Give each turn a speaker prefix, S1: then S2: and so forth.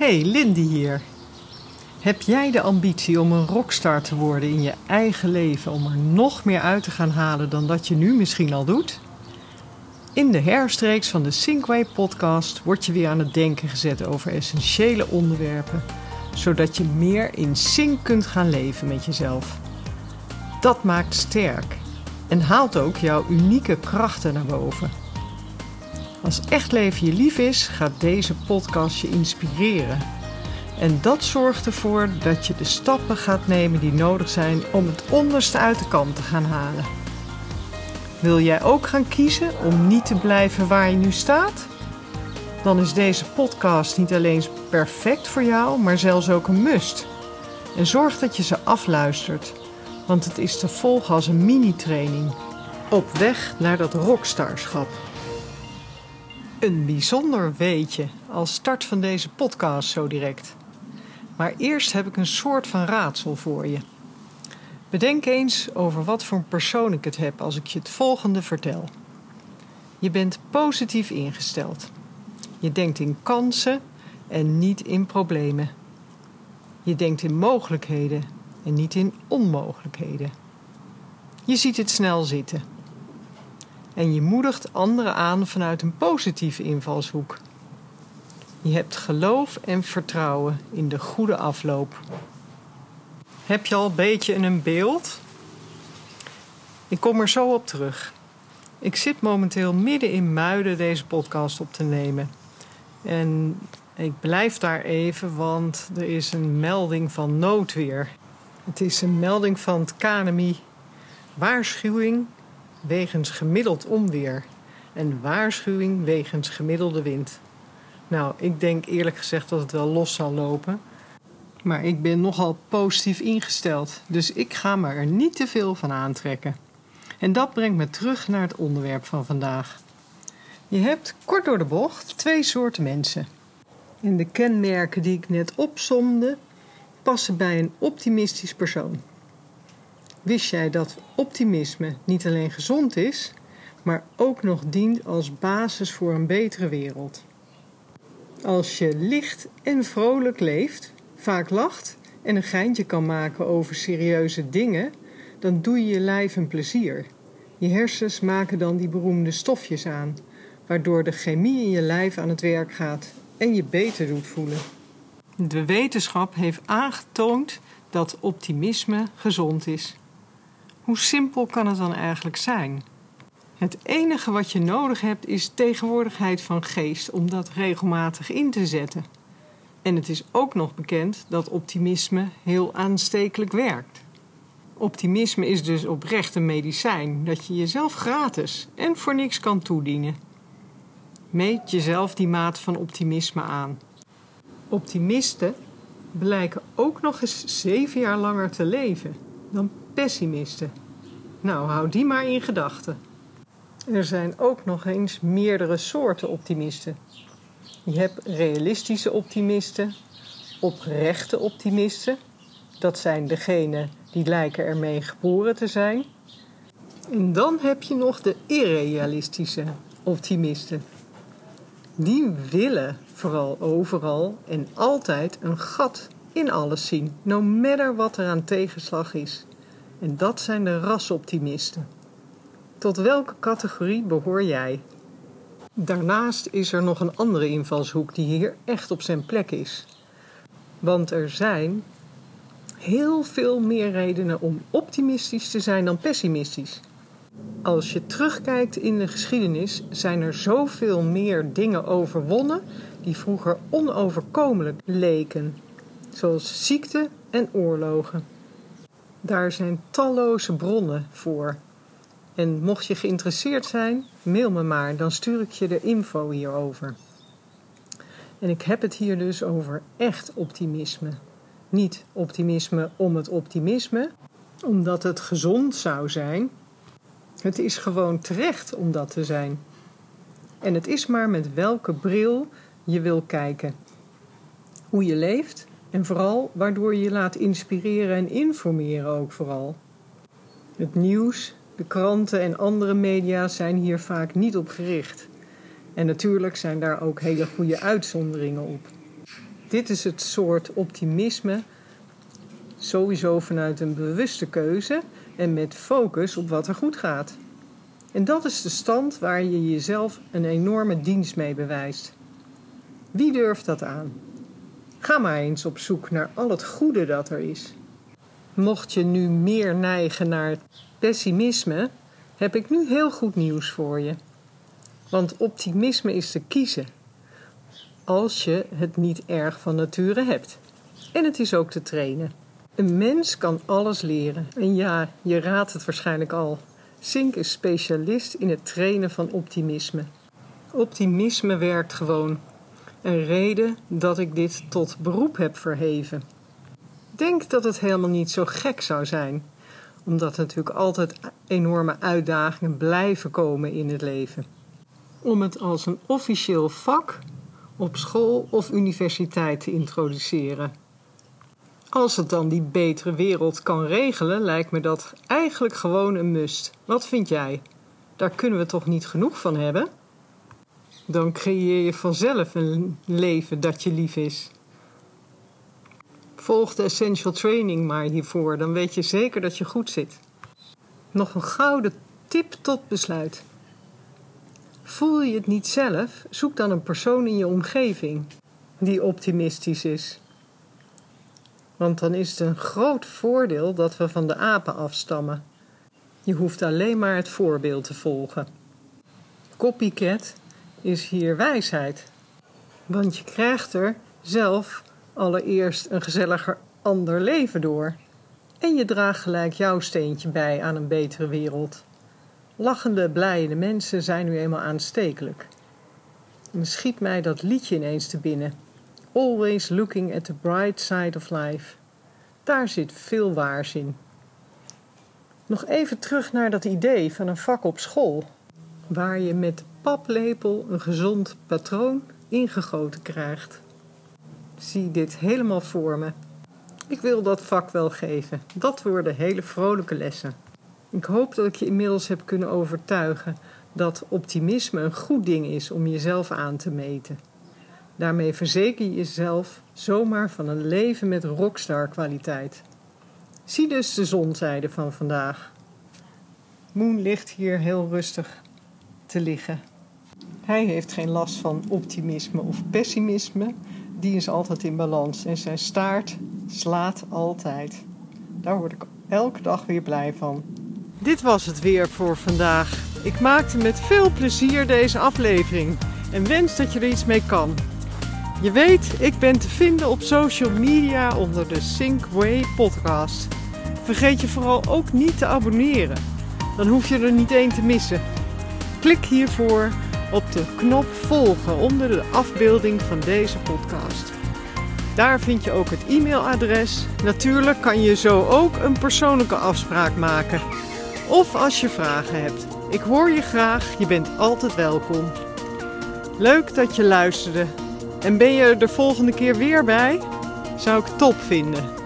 S1: Hey, Lindy hier. Heb jij de ambitie om een rockstar te worden in je eigen leven, om er nog meer uit te gaan halen dan dat je nu misschien al doet? In de herstreeks van de Sinkway podcast word je weer aan het denken gezet over essentiële onderwerpen, zodat je meer in sync kunt gaan leven met jezelf. Dat maakt sterk en haalt ook jouw unieke krachten naar boven. Als echt leven je lief is, gaat deze podcast je inspireren. En dat zorgt ervoor dat je de stappen gaat nemen die nodig zijn om het onderste uit de kant te gaan halen. Wil jij ook gaan kiezen om niet te blijven waar je nu staat? Dan is deze podcast niet alleen perfect voor jou, maar zelfs ook een must. En zorg dat je ze afluistert, want het is te volgen als een mini-training. Op weg naar dat rockstarschap. Een bijzonder weetje als start van deze podcast zo direct. Maar eerst heb ik een soort van raadsel voor je. Bedenk eens over wat voor persoon ik het heb als ik je het volgende vertel. Je bent positief ingesteld. Je denkt in kansen en niet in problemen. Je denkt in mogelijkheden en niet in onmogelijkheden. Je ziet het snel zitten en je moedigt anderen aan vanuit een positieve invalshoek. Je hebt geloof en vertrouwen in de goede afloop. Heb je al een beetje een beeld? Ik kom er zo op terug. Ik zit momenteel midden in Muiden deze podcast op te nemen. En ik blijf daar even, want er is een melding van noodweer. Het is een melding van het KNMI. Waarschuwing wegens gemiddeld onweer en waarschuwing wegens gemiddelde wind. Nou, ik denk eerlijk gezegd dat het wel los zal lopen. Maar ik ben nogal positief ingesteld, dus ik ga me er niet te veel van aantrekken. En dat brengt me terug naar het onderwerp van vandaag. Je hebt kort door de bocht twee soorten mensen. En de kenmerken die ik net opsomde passen bij een optimistisch persoon. Wist jij dat optimisme niet alleen gezond is, maar ook nog dient als basis voor een betere wereld? Als je licht en vrolijk leeft, vaak lacht en een geintje kan maken over serieuze dingen, dan doe je je lijf een plezier. Je hersens maken dan die beroemde stofjes aan, waardoor de chemie in je lijf aan het werk gaat en je beter doet voelen. De wetenschap heeft aangetoond dat optimisme gezond is. Hoe simpel kan het dan eigenlijk zijn? Het enige wat je nodig hebt is tegenwoordigheid van geest om dat regelmatig in te zetten. En het is ook nog bekend dat optimisme heel aanstekelijk werkt. Optimisme is dus oprecht een medicijn dat je jezelf gratis en voor niks kan toedienen. Meet jezelf die maat van optimisme aan. Optimisten blijken ook nog eens zeven jaar langer te leven dan pessimisten. Nou, hou die maar in gedachten. Er zijn ook nog eens meerdere soorten optimisten. Je hebt realistische optimisten, oprechte optimisten. Dat zijn degenen die lijken ermee geboren te zijn. En dan heb je nog de irrealistische optimisten. Die willen vooral overal en altijd een gat in alles zien, no matter wat er aan tegenslag is. En dat zijn de rasoptimisten. Tot welke categorie behoor jij? Daarnaast is er nog een andere invalshoek die hier echt op zijn plek is. Want er zijn heel veel meer redenen om optimistisch te zijn dan pessimistisch. Als je terugkijkt in de geschiedenis, zijn er zoveel meer dingen overwonnen die vroeger onoverkomelijk leken, zoals ziekte en oorlogen. Daar zijn talloze bronnen voor. En mocht je geïnteresseerd zijn, mail me maar, dan stuur ik je de info hierover. En ik heb het hier dus over echt optimisme. Niet optimisme om het optimisme, omdat het gezond zou zijn. Het is gewoon terecht om dat te zijn. En het is maar met welke bril je wil kijken. Hoe je leeft en vooral waardoor je je laat inspireren en informeren ook vooral. Het nieuws, de kranten en andere media zijn hier vaak niet op gericht. En natuurlijk zijn daar ook hele goede uitzonderingen op. Dit is het soort optimisme, sowieso vanuit een bewuste keuze en met focus op wat er goed gaat. En dat is de stand waar je jezelf een enorme dienst mee bewijst. Wie durft dat aan? Ga maar eens op zoek naar al het goede dat er is. Mocht je nu meer neigen naar pessimisme, heb ik nu heel goed nieuws voor je. Want optimisme is te kiezen als je het niet erg van nature hebt. En het is ook te trainen. Een mens kan alles leren. En ja, je raadt het waarschijnlijk al. Sink is specialist in het trainen van optimisme. Optimisme werkt gewoon. Een reden dat ik dit tot beroep heb verheven. Denk dat het helemaal niet zo gek zou zijn, omdat er natuurlijk altijd enorme uitdagingen blijven komen in het leven. Om het als een officieel vak op school of universiteit te introduceren. Als het dan die betere wereld kan regelen, lijkt me dat eigenlijk gewoon een must. Wat vind jij? Daar kunnen we toch niet genoeg van hebben? Dan creëer je vanzelf een leven dat je lief is. Volg de essential training maar hiervoor, dan weet je zeker dat je goed zit. Nog een gouden tip tot besluit. Voel je het niet zelf, zoek dan een persoon in je omgeving die optimistisch is. Want dan is het een groot voordeel dat we van de apen afstammen. Je hoeft alleen maar het voorbeeld te volgen. Copycat is hier wijsheid. Want je krijgt er zelf allereerst een gezelliger ander leven door. En je draagt gelijk jouw steentje bij aan een betere wereld. Lachende, blijde mensen zijn nu eenmaal aanstekelijk. En schiet mij dat liedje ineens te binnen. Always looking at the bright side of life. Daar zit veel waars in. Nog even terug naar dat idee van een vak op school, waar je met paplepel een gezond patroon ingegoten krijgt. Zie dit helemaal voor me. Ik wil dat vak wel geven. Dat worden hele vrolijke lessen. Ik hoop dat ik je inmiddels heb kunnen overtuigen dat optimisme een goed ding is om jezelf aan te meten. Daarmee verzeker je jezelf zomaar van een leven met rockstar kwaliteit. Zie dus de zonzijde van vandaag. Moon ligt hier heel rustig te liggen. Hij heeft geen last van optimisme of pessimisme. Die is altijd in balans en zijn staart slaat altijd. Daar word ik elke dag weer blij van. Dit was het weer voor vandaag. Ik maakte met veel plezier deze aflevering en wens dat je er iets mee kan. Je weet, ik ben te vinden op social media onder de Synkway podcast. Vergeet je vooral ook niet te abonneren. Dan hoef je er niet één te missen. Klik hiervoor op de knop volgen onder de afbeelding van deze podcast. Daar vind je ook het e-mailadres. Natuurlijk kan je zo ook een persoonlijke afspraak maken. Of als je vragen hebt. Ik hoor je graag, je bent altijd welkom. Leuk dat je luisterde. En ben je er de volgende keer weer bij? Zou ik top vinden.